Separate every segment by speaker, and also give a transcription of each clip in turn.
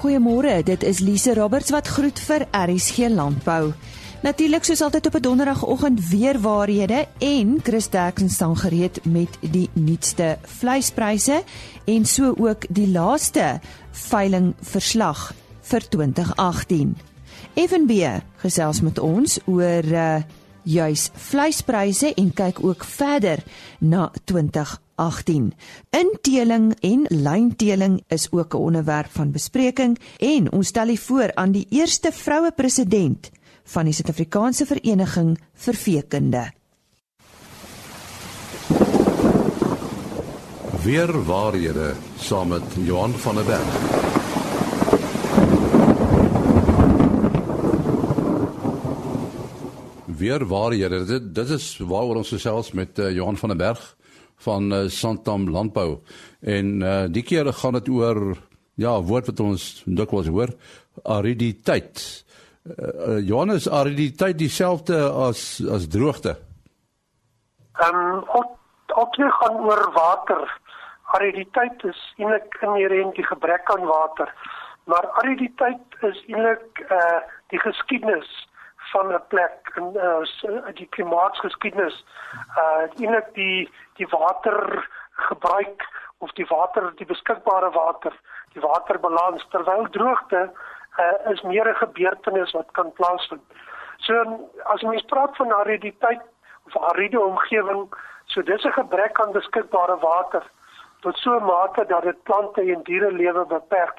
Speaker 1: Goeiemôre, dit is Lise Roberts wat groet vir RSG Landbou. Natuurlik soos altyd op 'n donderdagoggend weer waarhede en Chris Derksen staan gereed met die nuutste vleispryse en so ook die laaste veiling verslag vir 2018. FNB gesels met ons oor uh, juis vleispryse en kyk ook verder na 2018. Inteling en lynteling is ook 'n onderwerp van bespreking en ons stel hier voor aan die eerste vroue president van die Suid-Afrikaanse Vereniging vir Veekunde.
Speaker 2: Weer waarhede saam met Johan van der Berg. Weer waarhede dit dit is waaroor ons gesels met uh, Johan van der Berg van uh, Santam Landbou en uh, die keer gaan dit oor ja, woord wat ons dikwels hoor, ariditeit. Uh, Johannes aridititeit dieselfde as as droogte.
Speaker 3: Ehm um, ook nie gaan oor water. Aridititeit is eintlik inherënt die gebrek aan water. Maar aridititeit is eintlik eh uh, die geskiedenis van 'n plek in uh, die klimaatsgeskiedenis. Eh uh, eintlik die die water gebruik of die water die beskikbare water, die waterbalans terwyl droogte uh, is meer 'n gebeurtenis wat kan plaasvind. So as mens praat van ariditeit of aride omgewing, so dis 'n gebrek aan beskikbare water tot so 'n mate dat dit plante en diere lewe beperk.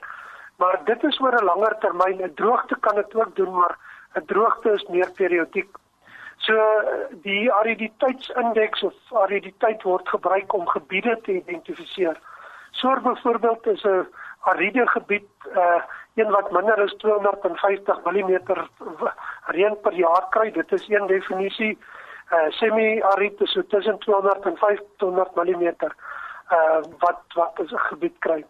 Speaker 3: Maar dit is oor 'n langer termyn. 'n Droogte kan dit ook doen, maar 'n droogte is meer periodiek. So die ariditeitsindeks of ariditeit word gebruik om gebiede te identifiseer. So byvoorbeeld is 'n aride gebied uh een wat minder as 250 mm reën per jaar kry. Dit is een definisie. Uh semi-arid is so tussen 200 en 500 mm uh wat wat 'n gebied kry.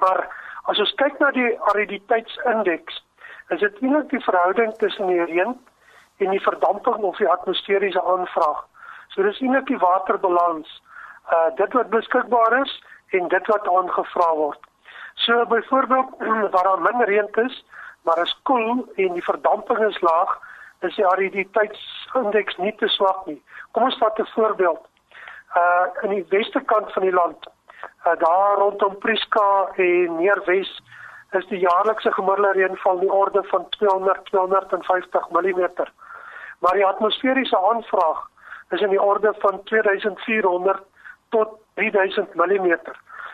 Speaker 3: Maar as ons kyk na die ariditeitsindeks, is dit eintlik die verhouding tussen die reën en die verdamping of die atmosferiese aanvraag. So dis eintlik die waterbalans. Uh dit wat beskikbaar is en dit wat aangevra word. So byvoorbeeld waar daar min reën is, maar is koel en die verdamping is laag, is die ariditeitsindeks nie te swak nie. Kom ons vat 'n voorbeeld. Uh in die weste kant van die land, uh, daar rondom Prieska en Neerwes is die jaarlikse gemiddelde reënval in die orde van 200 250 mm. Maar die atmosferiese aanvraag is in die orde van 2400 tot 3000 mm.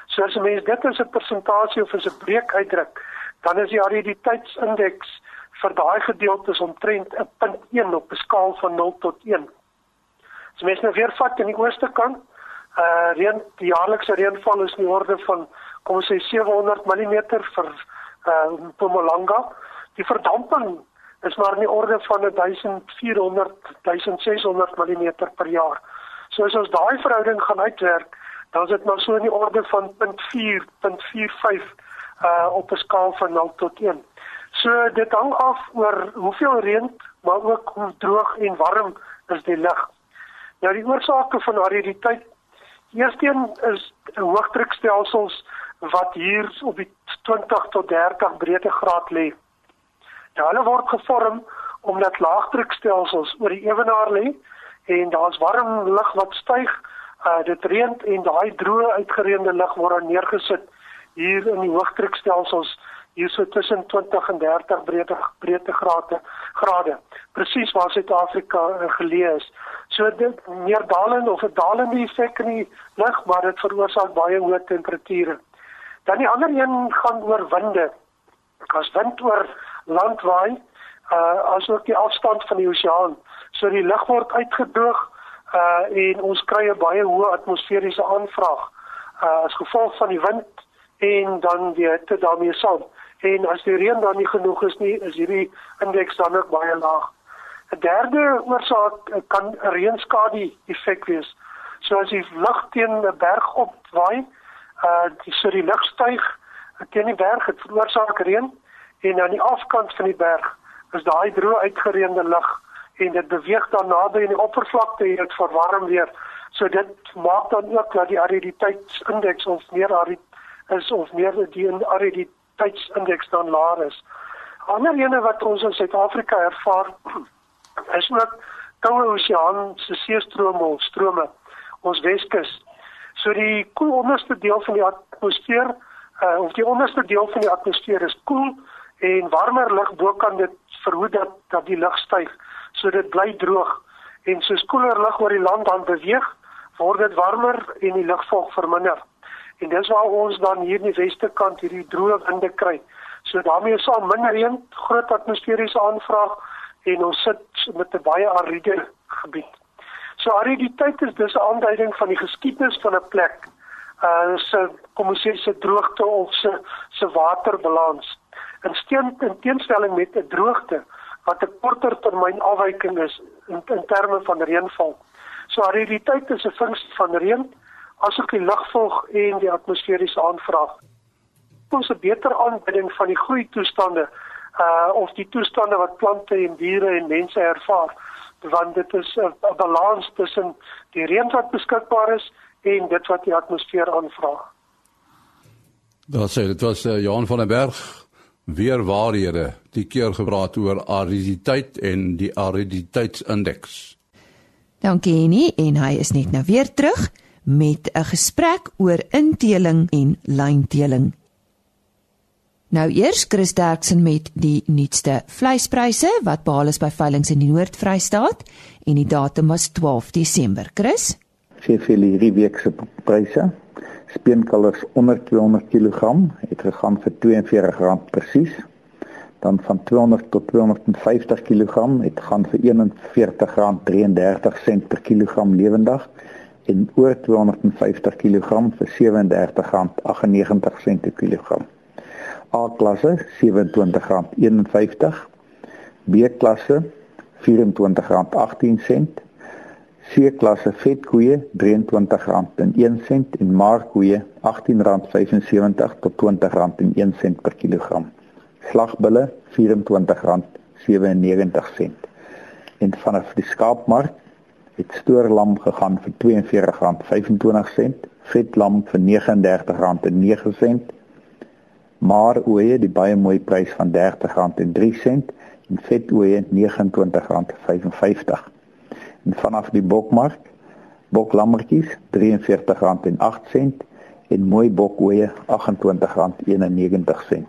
Speaker 3: So as 'n mens dit as 'n persentasie of as 'n breek uitdruk, dan is die ariditeitsindeks vir daai gedeelte omtrent 'n punt 1 op 'n skaal van 0 tot 1. As mens nou weer vat aan die ooste kant, uh reën die jaarlikse reënval is in die orde van kom ons sê 700 mm vir uh Mpumalanga. Die verdamping is maar in die orde van 1400 1600 mm per jaar. So as ons daai verhouding gaan uitwerk, dan is dit maar so in die orde van 0.4, 0.45 uh op 'n skaal van 0 tot 1. So dit hang af oor hoeveel reën, maar ook hoe droog en warm is die lug. Nou die oorsake van ariditeit Eersteen is hoëdrukstelsels wat hier op die 20 tot 30 breedtegraad lê. Nou hulle word gevorm omdat laagdrukstelsels oor die ewenaar lê en daar's warm lug wat styg. Uh dit reën en daai droë uitgereende lug word dan neergesit hier in die hoëdrukstelsels hier so tussen 20 en 30 breedte breedtegrade grade presies waar Suid-Afrika uh, geleë is. So dit meer dalende of 'n dalende effek in die lug maar dit veroorsaak baie hoë temperature dan die ander een gaan oor winde as wind oor land waai uh asook die afstand van die oseaan so die lug word uitgedroog uh en ons kry 'n baie hoë atmosferiese aanvraag uh as gevolg van die wind en dan die hitte daarmee saam. En as die reën dan nie genoeg is nie, is hierdie indeks dan ook baie laag. 'n Derde oorsaak kan 'n reënskadu effek wees. So as die lug teen 'n berg opwaai, uh die so die lug styg teen die berg, dit veroorsaak reën en aan die afkant van die berg is daai droë uitgereende lug en dit beweeg dan naby aan die oppervlakte en dit verwarm weer. So dit maak dan ook dat die ariditeitsindeks ons meer arid is of meer die ariditeitsindeks dan laer is. Ander ene wat ons in Suid-Afrika ervaar is ook koue oseaan se seestrome of strome ons Weskus. So die koel onderste deel van die atmosfeer uh, of die onderste deel van die atmosfeer is koel en warmer lug bo kan dit verhoed dat dat die lug styg. So dit bly droog en soos koeler lug oor die land dan beweeg, word dit warmer en die lugvog verminder. En dis waar ons dan hier in die weste kant hierdie droë winde kry. So daarmee al minder reën, groot atmosferiese aanvraag en ons sit met 'n baie ariede gebied. So ariditeit is dus 'n aanduiding van die geskiedenis van 'n plek. Uh so kom ons sê se droogte of se se waterbalans. In steen in teenstelling met 'n droogte wat 'n korter termyn afwyking is in, in terme van reënval. So ariditeit is 'n funksie van reën asook die lugvolg en die atmosferiese aanvraag. Ons 'n beter aanduiding van die groei toestande uh of die toestande wat plante en diere en mense ervaar want dit is 'n balans tussen die reën wat beskikbaar is en dit wat die atmosfeer aanvra.
Speaker 2: Daar sê dit was uh, Johan van der Berg weer waarhede die keer gepraat oor ariditeit en die ariditeitsindeks.
Speaker 1: Dankie nie en hy is net nou weer terug met 'n gesprek oor inteling en lynteling. Nou eers Chris Derksen met die nuutste vleispryse wat behaal is by veilinge in die Noord-Vrystaat en die datum was 12 Desember. Chris?
Speaker 4: Vir hierdie week se pryse speenkalvers onder 200 kg het gegaan vir R42 presies. Dan van 200 tot 250 kg het gaan vir R41.33 per kilogram lewendig en oor 250 kg vir R37.98 per kilogram. A klasse R27.51, B klasse R24.18 C-klasse vetkoeie R23.01 en markkoeie R18.75 tot R20.01 per kilogram. Slagbulle R24.97. En vanaf die skaapmark het stoorlam gegaan vir R42.25, vetlam vir R39.09, maar oeye die baie mooi prys van R30.03 en vetoeye R29.55 en vanaf die bokmark boklammetjies R43.08 en mooi bokoeie R28.91.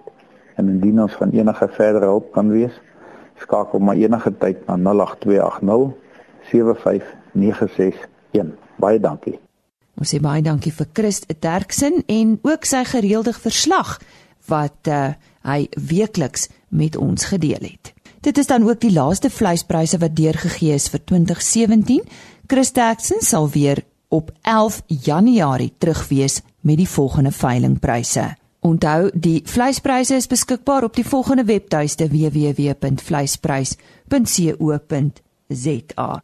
Speaker 4: En indien ons van enige verdere hulp kan wees, skakel maar enige tyd na 08280 75961. Baie dankie.
Speaker 1: Ons sê baie dankie vir Christ Derksen en ook sy gereelde verslag wat uh, hy weekliks met ons gedeel het. Dit is dan ook die laaste vleispryse wat deurgegee is vir 2017. Chris Jackson sal weer op 11 Januarie terug wees met die volgende veilingpryse. Onthou, die vleispryse is beskikbaar op die volgende webtuiste www.vleisprys.co.za.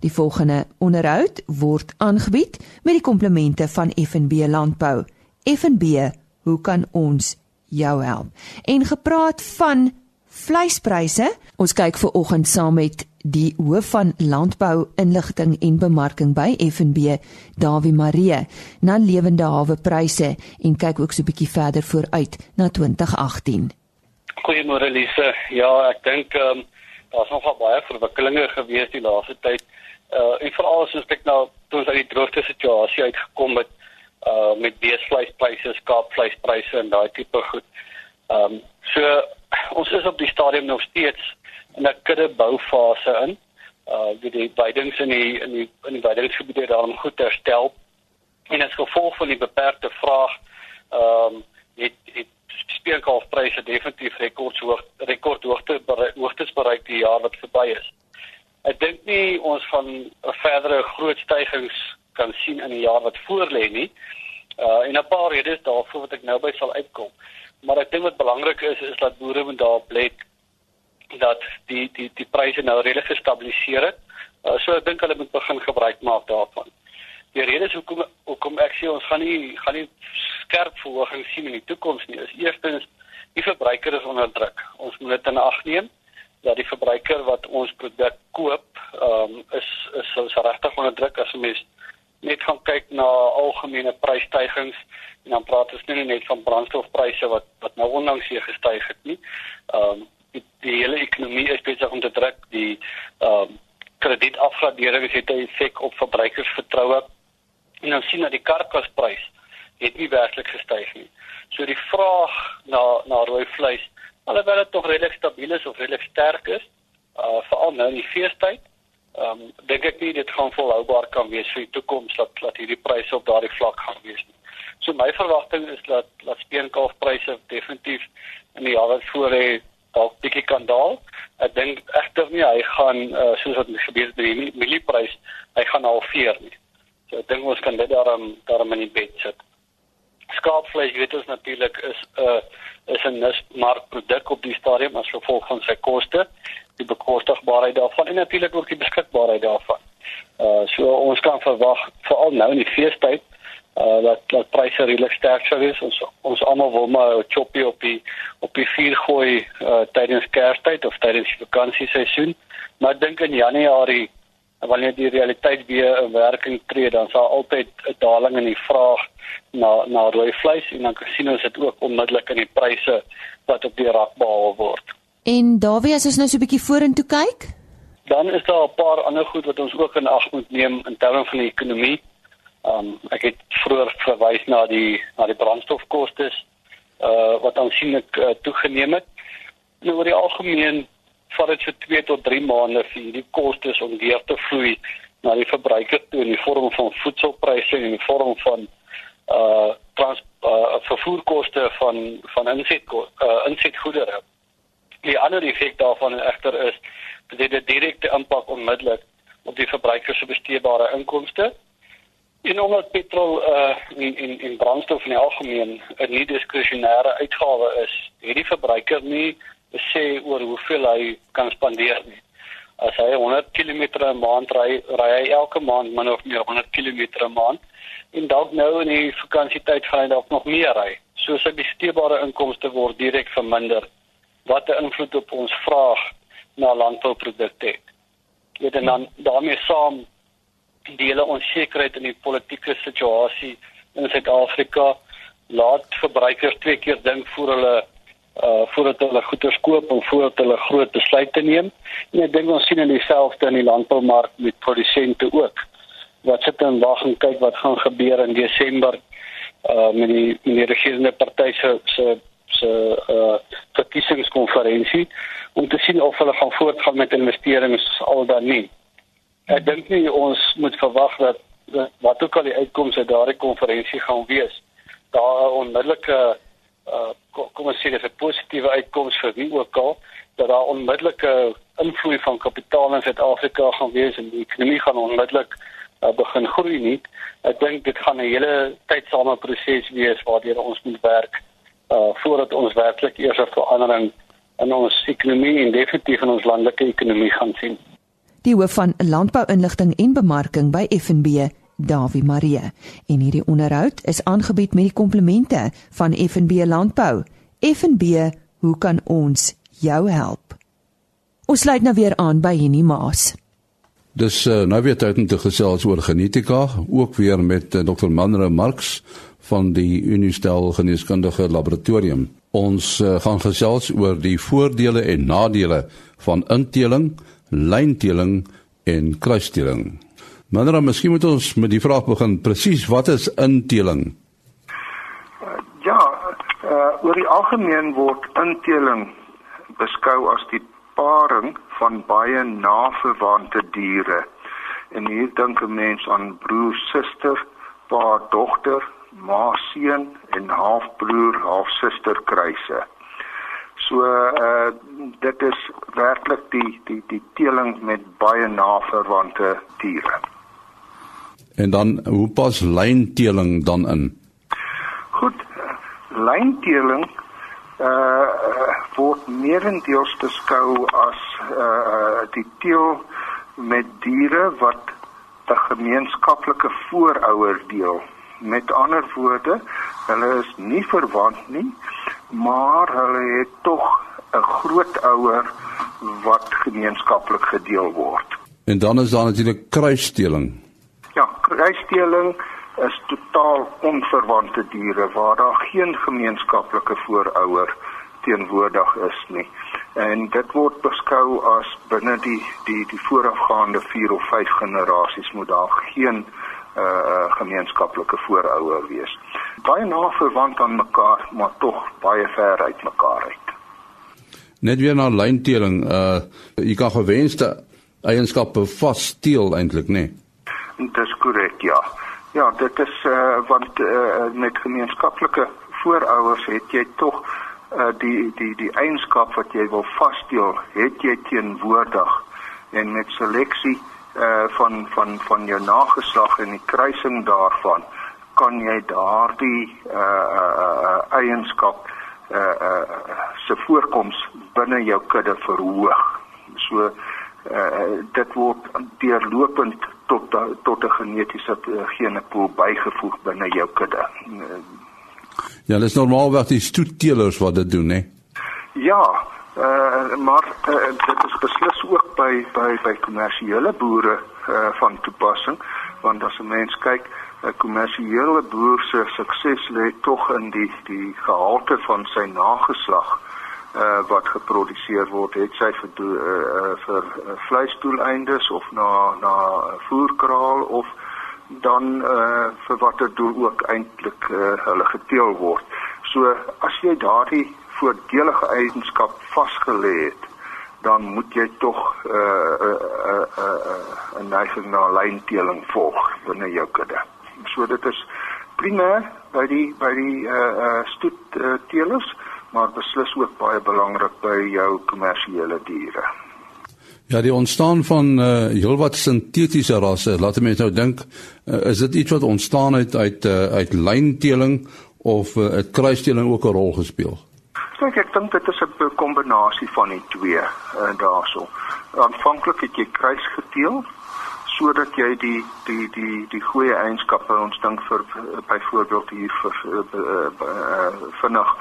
Speaker 1: Die volgende onderhoud word aangebied met die komplemente van F&B Landbou. F&B, hoe kan ons jou help? En gepraat van vleispryse. Ons kyk ver oggend saam met die hoof van landbou inligting en bemarking by FNB, Dawie Marie, na lewende hawe pryse en kyk ook so 'n bietjie verder vooruit na 2018.
Speaker 5: Goeiemôre Lise. Ja, ek dink ehm um, daar's nogal baie verwikkelinge gewees die laaste tyd. Uh en veral as ons kyk na toe ons uit die droogte situasie uitgekom het uh met beesvleispryse, skaapvleispryse en daai tipe goed. Ehm um, so ons is op die stadium nog steeds in 'n kudde boufase in. Uh die weidings in die in die in die weidingsgebiede daarom goed herstel. En as gevolg van die beperkte vraag ehm um, het het speenkalfpryse definitief rekordshoog rekordhoogte hoogtes bereik die jaar wat verby is. Ek dink nie ons van 'n verdere groot stygings kan sien in die jaar wat voorlê nie. Uh en 'n paar redes daarvoor wat ek nou by sal uitkom. Maar ek dink wat belangrik is is dat boere moet daarop let dat die die die pryse nou redelik gestabiliseer het. Uh, so ek dink hulle moet begin gebruik maak daarvan. Die rede is hoekom hoekom ek sê ons gaan nie gaan nie skerp verhogings sien in die toekoms nie. Is eerstens die verbruiker is onder druk. Ons moet dit in ag neem dat die verbruiker wat ons produk koop, ehm um, is is so regtig onder druk as 'n mens net gaan kyk na algemene prysstygings en dan praat ons nie net van brandstofpryse wat wat nou onlangs hier gestyg het nie. Ehm um, die, die hele ekonomie is besig om te druk. Die ehm um, kredietafgradering het 'n effek op verbruikersvertroue. En dan sien dat die karkasprys het nie werklik gestyg nie. So die vraag na na rooi vleis, alhoewel dit tog redelik stabiel is of redelik sterk is, uh veral nou in die feestyd, ehm um, dink ek nie dit gaan volhoubaar kan wees vir die toekoms dat dat hierdie pryse op daardie vlak gaan wees nie. So my verwagting is dat dat speenkalfpryse definitief in die jare voor hê dalk bietjie kan daal. Ek dink egter nie hy gaan uh, soos wat gebeur het by die mielieprys, hy gaan halveer nie. So ek dink ons kan dit daarom daarom in die bed sit. Skaapvleis weet ons natuurlik is 'n uh, is 'n nismarkproduk op die stadium as gevolg van sy koste, die bekostigbaarheid daarvan en natuurlik ook die beskikbaarheid daarvan. Uh so ons kan verwag veral nou in die feestyd uh dat dat pryse redelik sterk sou wees. Ons ons almal wil maar choppie op die op die vuur gooi uh tydens Kerstyd of tydens die vakansieseisoen. Maar ek dink in Januarie wanneer die realiteit weer in werking tree, dan sal altyd 'n daling in die vraag na na rooi vleis en dan ons dit ook onmiddellik in die pryse wat op die rak behaal word.
Speaker 1: En Dawie, as ons nou so 'n bietjie vorentoe kyk,
Speaker 5: dan is daar 'n paar ander goed wat ons ook in ag moet neem in terme van die ekonomie. Um ek het vroeër verwys na die na die brandstofkoste uh wat aansienlik uh, toegeneem het. Nou oor die algemeen vat dit so 2 tot 3 maande vir hierdie kostes om weer te vloei na die verbruiker toe in die vorm van voedselpryse en in die vorm van uh trans uh vervoerkoste van van inset uh insetgoedere. Die ander effek daarvan egter is dat dit 'n direkte impak onmiddellik op die verbruiker se besteedbare inkomste. En omdat petrol uh in in in brandstof in die algemeen 'n nie diskresionêre uitgawe is, het die verbruiker nie sê oor hoeveel hy kan spandeer nie. As hy 100 km 'n maand ry, ry hy elke maand min of meer 100 km 'n maand en dalk nou in die vakansietyd gaan hy dalk nog meer ry. So sy besteedbare inkomste word direk verminder wat 'n invloed op ons vraag na landbouprodukte het. Dit en dan daarmee saam die hele onsekerheid in die politieke situasie in Suid-Afrika laat verbruikers twee keer dink voor hulle uh voordat hulle goeder koop of voordat hulle groot besluite neem. En ek dink ons sien in dieselfde in die landboumark met produsente ook. Wat sit en wag en kyk wat gaan gebeur in Desember uh met die met die regerende party se se se uh verkiesingskonferensie om te sien of hulle gaan voortgaan met investerings al dan nie. Ek dink nie ons moet verwag dat, dat wat ook al die uitkomste daardie konferensie gaan wees, daar onmiddellike uh, uh kom ons sê dis 'n positiewe uitkoms vir wie ook al dat daar onmiddellike invloed van kapitaal in Suid-Afrika gaan wees en die ekonomie gaan onmiddellik uh, begin groei nie. Ek dink dit gaan 'n hele tydsame proses wees waardeur ons moet werk uh voordat ons werklik eers 'n verandering in ons ekonomie en definitief in ons landelike ekonomie gaan sien.
Speaker 1: Die hoof van landbou-inligting en bemarking by FNB, Davie Marie. En hierdie onderhoud is aangebied met die komplemente van FNB Landbou. FNB, hoe kan ons jou help? Ons sluit nou weer aan by Henny Maas.
Speaker 2: Dis uh, nou weer tyd om te gesels oor genetika, ook weer met uh, Dr. Manre Marx van die Unistel Geneeskundige Laboratorium. Ons uh, gaan gesels oor die voordele en nadele van inteling, lynteling en kruisteling. Maar dan miskien moet ons met die vraag begin presies wat is inteling?
Speaker 6: Uh, ja, uh, oor die algemeen word inteling beskou as die paring van baie naverwante diere. En hier dink 'n mens aan broer, suster, pa, dogter, ma, seun en halfbroer, halfsuster kruise. So uh dit is werklik die die die teeling met baie naverwante diere.
Speaker 2: En dan hoe pas lynteeling dan in?
Speaker 6: Goed. Lynteeling uh word meerendeels beskou as uh die teel met diere wat 'n gemeenskaplike voorouder deel. Met ander woorde, hulle is nie verwant nie, maar hulle het tog 'n grootouer wat gemeenskaplik gedeel word.
Speaker 2: En dan is daar natuurlik kruisdeling.
Speaker 6: Kruisteling is totaal onverwante diere waar daar geen gemeenskaplike voorouer teenwoordig is nie. En dit word beskou as binne die die die voorafgaande 4 of 5 generasies moet daar geen uh gemeenskaplike voorouer wees. Baie na verwant aan mekaar, maar tog baie ver uit mekaar uit.
Speaker 2: Net weer na lynteling, uh jy kan gewenste eienskappe vassteel eintlik, nê?
Speaker 6: Nee? Ja. Ja, dit is uh want uh, met gemeenskaplike voorouers het jy tog uh die die die eienskap wat jy wil vassteel, het jy teenwoordig en met seleksie uh van van van jou nageslag en die kruising daarvan kan jy daardie uh uh eienskap uh uh se voorkoms binne jou kudde verhoog. So uh dit word deurlopend tot tot 'n genetiese eh, genepool bygevoeg binne jou kudde.
Speaker 2: Ja, dit is normaal wat die stoetteelers wat dit doen, hè.
Speaker 6: Ja, uh, maar uh, dit is beslis ook by by by kommersiële boere uh, van toepassing, want as 'n mens kyk 'n kommersiële boer se sukses lê tog in die die gehalte van sy nageslag uh, wat geproduseer word het sy vir do, uh, vir uh, vleisdoeleindes of na na voerkraal of dan uh, vir watter doel ook eintlik uh, hulle geteel word. So as jy daardie voordelige eienskap vasgelê het, dan moet jy tog 'n uh, uh, uh, uh, 'n neiging na lynteeling volg binne jou kudde. So dit is primêr by die by die uh, uh, stoet uh, teelers maar beslis ook baie belangrik by jou kommersiële diere.
Speaker 2: Ja, die ontstaan van uh heelwat sintetiese rasse, laat mense nou dink, uh, is dit iets wat ontstaan het uit uh, uit lynteeling of uh, het kruisteeling ook 'n rol gespeel?
Speaker 6: So ek dink dit is 'n kombinasie van die twee uh, daarso. Aanvanklik het jy kruis geteel sodat jy die die die die goeie eienskappe ons dink vir byvoorbeeld hier vir uh, uh, uh, vinnig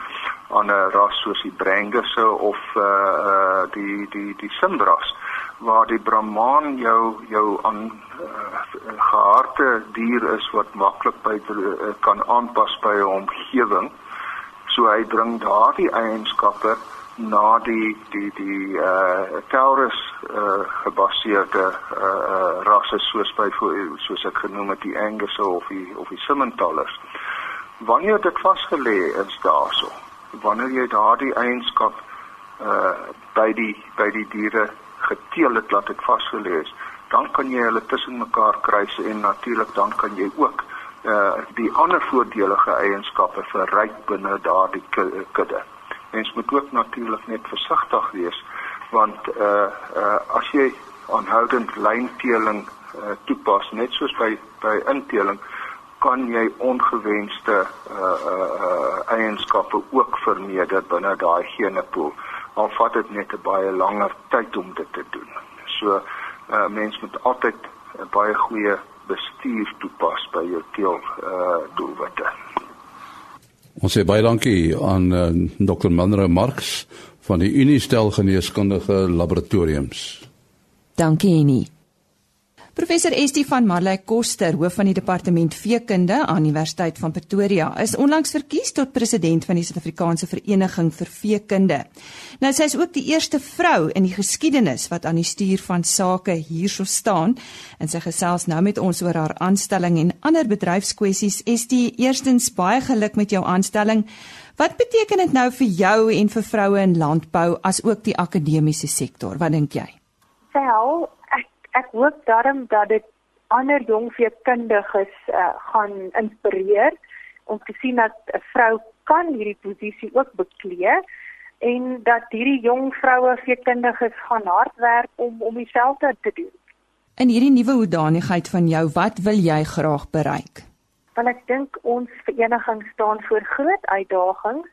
Speaker 6: aan 'n ras soos die Brangusse of uh uh die die die Simbras waar die Brahman jou jou aan uh, geharde dier is wat maklik by uh, kan aanpas by 'n omgewing. So hy bring daardie eienskappe na die die die uh Taurus uh gebaseerde uh, uh rasse soos by soos ek genoem het die Angus of die of die Simmentalers. Wanneer dit vasgelê is daarso wanneer jy daardie eienskap uh by die by die diere geteel het laat dit vasgelê is, dan kan jy hulle tussen mekaar kruis en natuurlik dan kan jy ook uh die ander voordelige eienskappe verryk binne daardie kudde. Mens moet ook natuurlik net versigtig wees want uh uh as jy aanhoudend lynteeling uh, toepas net soos by by inteling kan jy ongewenste uh uh eienskappe ook vermeerder binne daai genepool. Al vat dit net 'n baie langer tyd om dit te doen. So uh mens moet altyd 'n baie goeie bestuur toepas by jou teel uh doelwitte.
Speaker 2: Ons sê baie dankie aan uh, Dr. Manre Marx van die Unistel Geneeskundige Laboratoriums.
Speaker 1: Dankie Annie. Professor Estie van Marley Koster, hoof van die departement veekunde aan Universiteit van Pretoria, is onlangs verkies tot president van die Suid-Afrikaanse Vereniging vir Veekunde. Nou sy is ook die eerste vrou in die geskiedenis wat aan die stuur van sake hierso staan en sy gesels nou met ons oor haar aanstelling en ander bedryfskwessies. Estie, eerstens baie geluk met jou aanstelling. Wat beteken dit nou vir jou en vir vroue in landbou as ook die akademiese sektor? Wat dink jy?
Speaker 7: Wel, ek hoop daarom dat dit ander jong veekundiges uh, gaan inspireer om te sien dat 'n vrou kan hierdie posisie ook beklee en dat hierdie jong vroue veekundiges gaan hard werk om om dieselfde te doen.
Speaker 1: In hierdie nuwe hoedanigheid van jou, wat wil jy graag bereik?
Speaker 7: Want ek dink ons vereniging staan voor groot uitdagings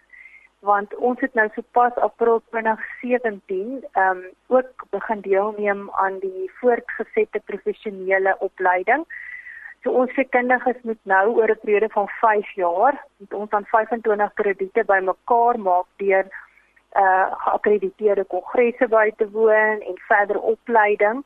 Speaker 7: want ons het nou sopas April 2017 ehm um, ook begin deelneem aan die voortgesette professionele opleiding. So ons sekundiges moet nou oor 'n periode van 5 jaar met ons aan 25 krediete bymekaar maak deur uh geakkrediteerde kongresse by te woon en verder opleiding.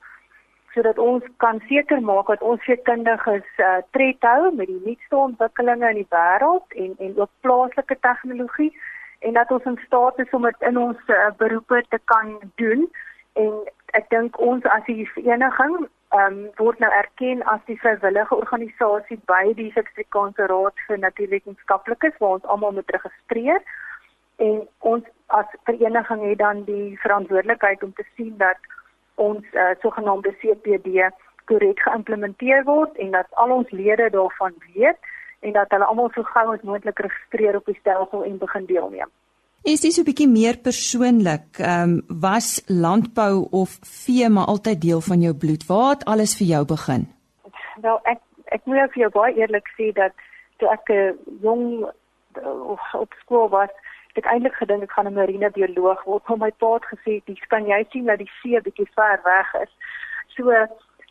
Speaker 7: sodat ons kan seker maak dat ons veekundiges uh, tred hou met die nuutste ontwikkelinge in die wêreld en en ook plaaslike tegnologie en dat ons in staat is om dit in ons uh, beroepe te kan doen. En ek dink ons as die vereniging um, word nou erken as die vrywillige organisasie by die Suid-Afrikaanse Raad vir Natuurwetenskaplikes waar ons almal moet registreer. En ons as vereniging het dan die verantwoordelikheid om te sien dat ons uh, sogenaamde CPD korrek geïmplementeer word en dat al ons lede daarvan weet en dat hulle almal so gou as moontlik registreer op die stelsel en begin deelneem.
Speaker 1: Is dit so 'n bietjie meer persoonlik? Ehm um, was landbou of vee maar altyd deel van jou bloed? Waar het alles vir jou begin?
Speaker 7: Wel, ek ek moet vir jou baie eerlik sê dat toe ek 'n jong uh, op skool was, ek eintlik gedink ek gaan 'n marinebioloog word. Maar my pa het gesê, "Dis kan jy sien dat die see bietjie ver weg is." So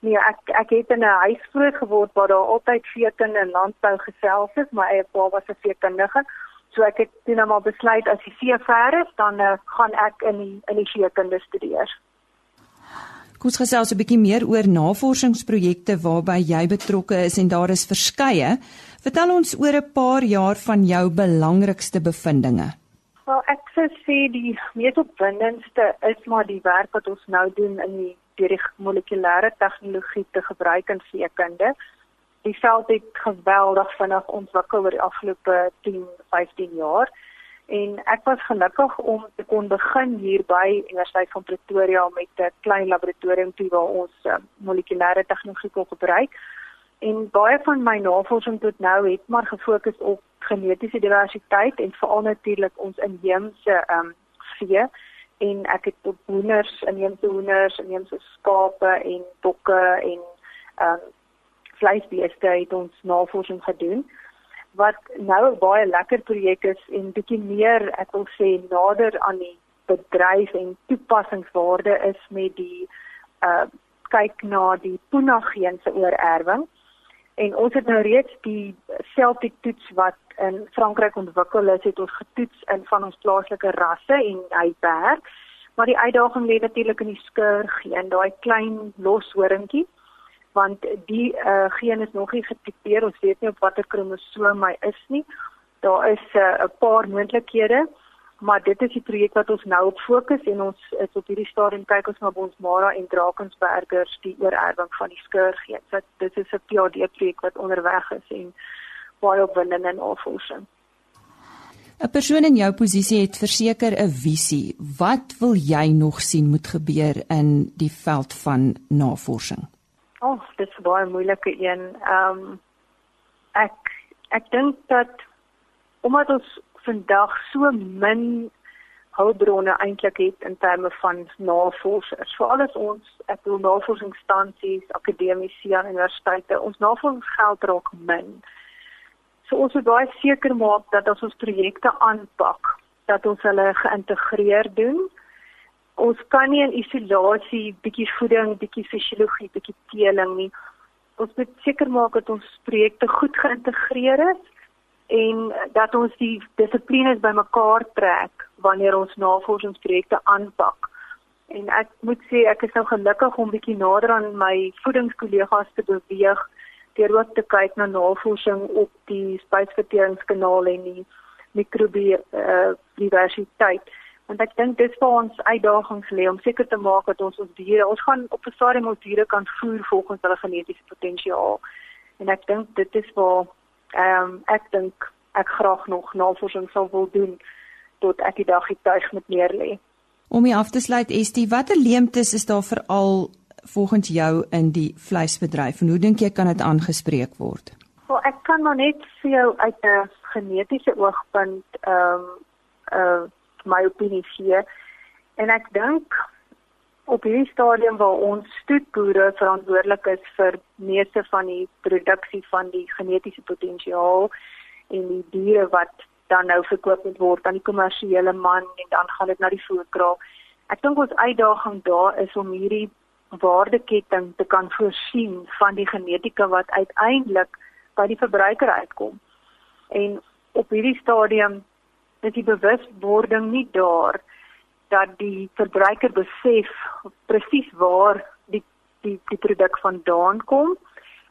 Speaker 7: Nee, ek ek het in 'n huis groot geword waar daar altyd veekunde en landbou gesels het. My eie pa was 'n veekundige. So ek het toe nou maar besluit as die see ver is, dan uh, gaan ek in die in die veekunde studeer.
Speaker 1: Kom ons gesels 'n bietjie meer oor navorsingsprojekte waarby jy betrokke is en daar is verskeie. Vertel ons oor 'n paar jaar van jou belangrikste bevindinge.
Speaker 7: Wel, ek sê die mees opwindendste is maar die werk wat ons nou doen in die deur die molekulêre tegnologie te gebruik in veekunde. Die veld het geweldig vinnig ontwikkel oor die afgelope 10, 15 jaar en ek was gelukkig om te kon begin hier by Universiteit van Pretoria met 'n klein laboratorium toe waar ons uh, molekulêre tegnologie kon gebruik. En baie van my navorsing tot nou het maar gefokus op genetiese diversiteit en veral natuurlik ons inheemse ehm um, vee en ek het op hoenders, inheemse hoenders, inheemse skape en bokke en ehm um, vleisbeeste het ons navorsing gedoen. Wat nou 'n baie lekker projek is en bietjie meer ek wil sê nader aan die bedryf en toepassingswaarde is met die uh kyk na die punageen se oorerwing en ons het nou reeds die Celtic toets wat in Frankryk ontwikkel is, het ons getoets in van ons plaaslike rasse en hy werk. Maar die uitdaging lê natuurlik in die skurgeen, daai klein loshoringkie want die uh, geen is nog nie getipeer. Ons weet nie op watter kromosoom hy is nie. Daar is uh, 'n paar moontlikhede, maar dit is die projek wat ons nou op fokus en ons is op hierdie stadium kyk ons na ons Mara en Drakensbergers die oorerwing van die skurgeen. So dit is 'n PhD projek wat onderweg is en baie opwindend en navorsing.
Speaker 1: 'n Persoon in jou posisie het verseker 'n visie. Wat wil jy nog sien moet gebeur in die veld van navorsing?
Speaker 7: O, oh, dit is baie moeilike een. Ehm um, ek ek dink dat omdat ons vandag so min hulpbronne eintlik het in terme van navorsers. Vir alles ons ek bedoel navorsingsinstansies, akademiese aan universiteite, ons navorsingsgeld raak min. So ons moet baie seker maak dat as ons projekte aanpak, dat ons hulle geïntegreer doen. Ons kan nie in isolasie bietjie voeding, bietjie fisiologie, bietjie teeling nie. Ons moet seker maak dat ons projekte goed geïntegreer is en dat ons die dissiplines bymekaar trek wanneer ons navorsingsprojekte aanpak. En ek moet sê ek is nou gelukkig om bietjie nader aan my voedingskollegas te beweeg deur ook te kyk na navorsing op die spysverteringskanaal en die mikrobie-diversiteit. Uh, Want ek dink dis waar ons uitdagings lê om seker te maak dat ons ons diere, ons gaan op 'n stadium ons diere kan voer volgens hulle genetiese potensiaal. En ek dink dit is waar ehm um, ek dink ek graag nog navorsing sou wil doen tot ek die dag die tuig met meer lê.
Speaker 1: Om hier af te sluit, Estie, watter leemtes is daar veral volgens jou in die vleisbedryf en hoe dink jy kan dit aangespreek word?
Speaker 7: Wel, ek kan maar net vir jou uit 'n genetiese oogpunt ehm um, uh my opinie gee. En ek dink op hierdie stadium waar ons stoetboere verantwoordelik is vir meeste van die produksie van die genetiese potensiaal en die diere wat dan nou verkoop moet word aan die kommersiële man en dan gaan dit na die voerkraal. Ek dink ons uitdaging daar is om hierdie waardeketting te kan voorsien van die genetika wat uiteindelik by die verbruiker uitkom. En op hierdie stadium is die bewuswording nie daar dat die verbruiker besef presies waar die die die produk vandaan kom.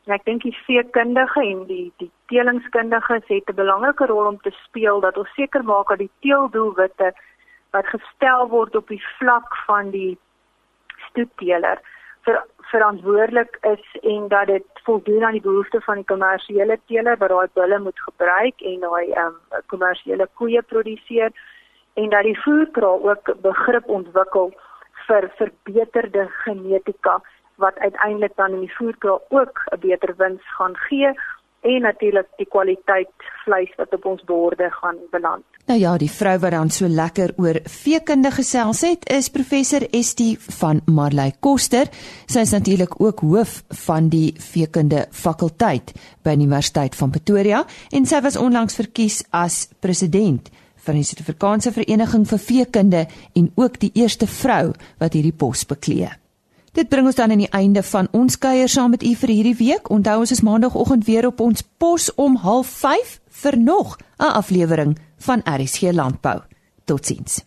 Speaker 7: En ek dink die veekundige en die die teelingskundiges het 'n belangrike rol om te speel dat ons seker maak dat die teeldoelwitte wat gestel word op die vlak van die stoetteler ver, verantwoordelik is en dat dit voldoen aan die behoeftes van die kommersiële teeler wat daai bulle moet gebruik en daai ehm um, kommersiële koeie produseer en dat die voerkraal ook begrip ontwikkel vir verbeterde genetika wat uiteindelik dan in die voerkraal ook 'n beter wins gaan gee en natuurlik die kwaliteit vleis wat op ons borde gaan beland.
Speaker 1: Nou ja, die vrou wat dan so lekker oor veekunde gesels het, is professor Estie van Marley Koster. Sy is natuurlik ook hoof van die veekunde fakulteit by Universiteit van Pretoria en sy was onlangs verkies as president van die Suid-Afrikaanse Vereniging vir Veekunde en ook die eerste vrou wat hierdie pos beklee. Dit bring ons dan aan die einde van ons kuier saam met u vir hierdie week. Onthou ons is maandagooggend weer op ons pos om 05:30 vir nog 'n aflewering van RSG Landbou. Totsiens.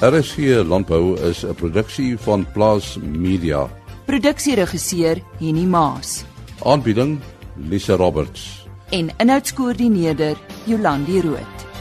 Speaker 2: RSG Landbou is 'n produksie van Plaas Media.
Speaker 1: Produksieregisseur Henny Maas.
Speaker 2: Aanbieding Lisa Roberts.
Speaker 1: En inhoudskoördineerder Jolandi Root.